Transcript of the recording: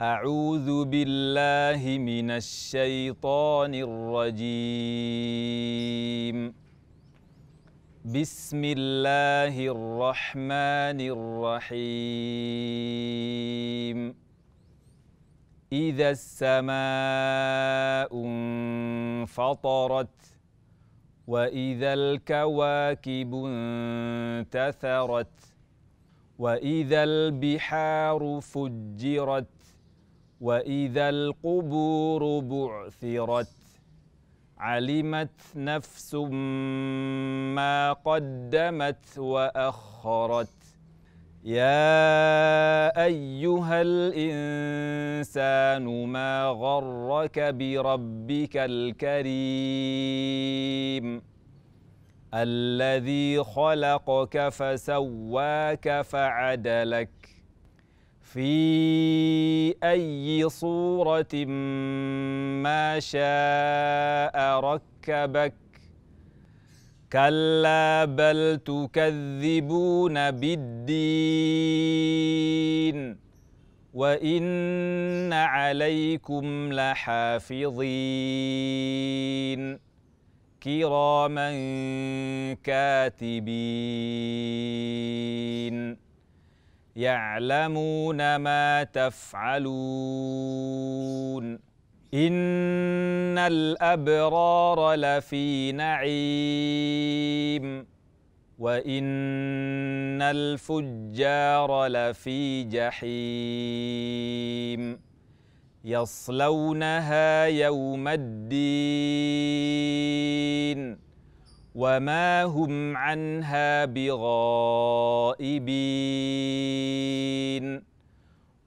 أعوذ بالله من الشيطان الرجيم. بسم الله الرحمن الرحيم. إذا السماء انفطرت وإذا الكواكب انتثرت وإذا البحار فجرت وإذا القبور بعثرت علمت نفس ما قدمت وأخرت يا أيها الإنسان ما غرك بربك الكريم الذي خلقك فسواك فعدلك في أي صورة ما شاء ركبك. كلا بل تكذبون بالدين. وإن عليكم لحافظين. كراما كاتبين. يعلمون ما تفعلون. إن الأبرار لفي نعيم. وإن الفجار لفي جحيم. يصلونها يوم الدين. وما هم عنها بغائبين.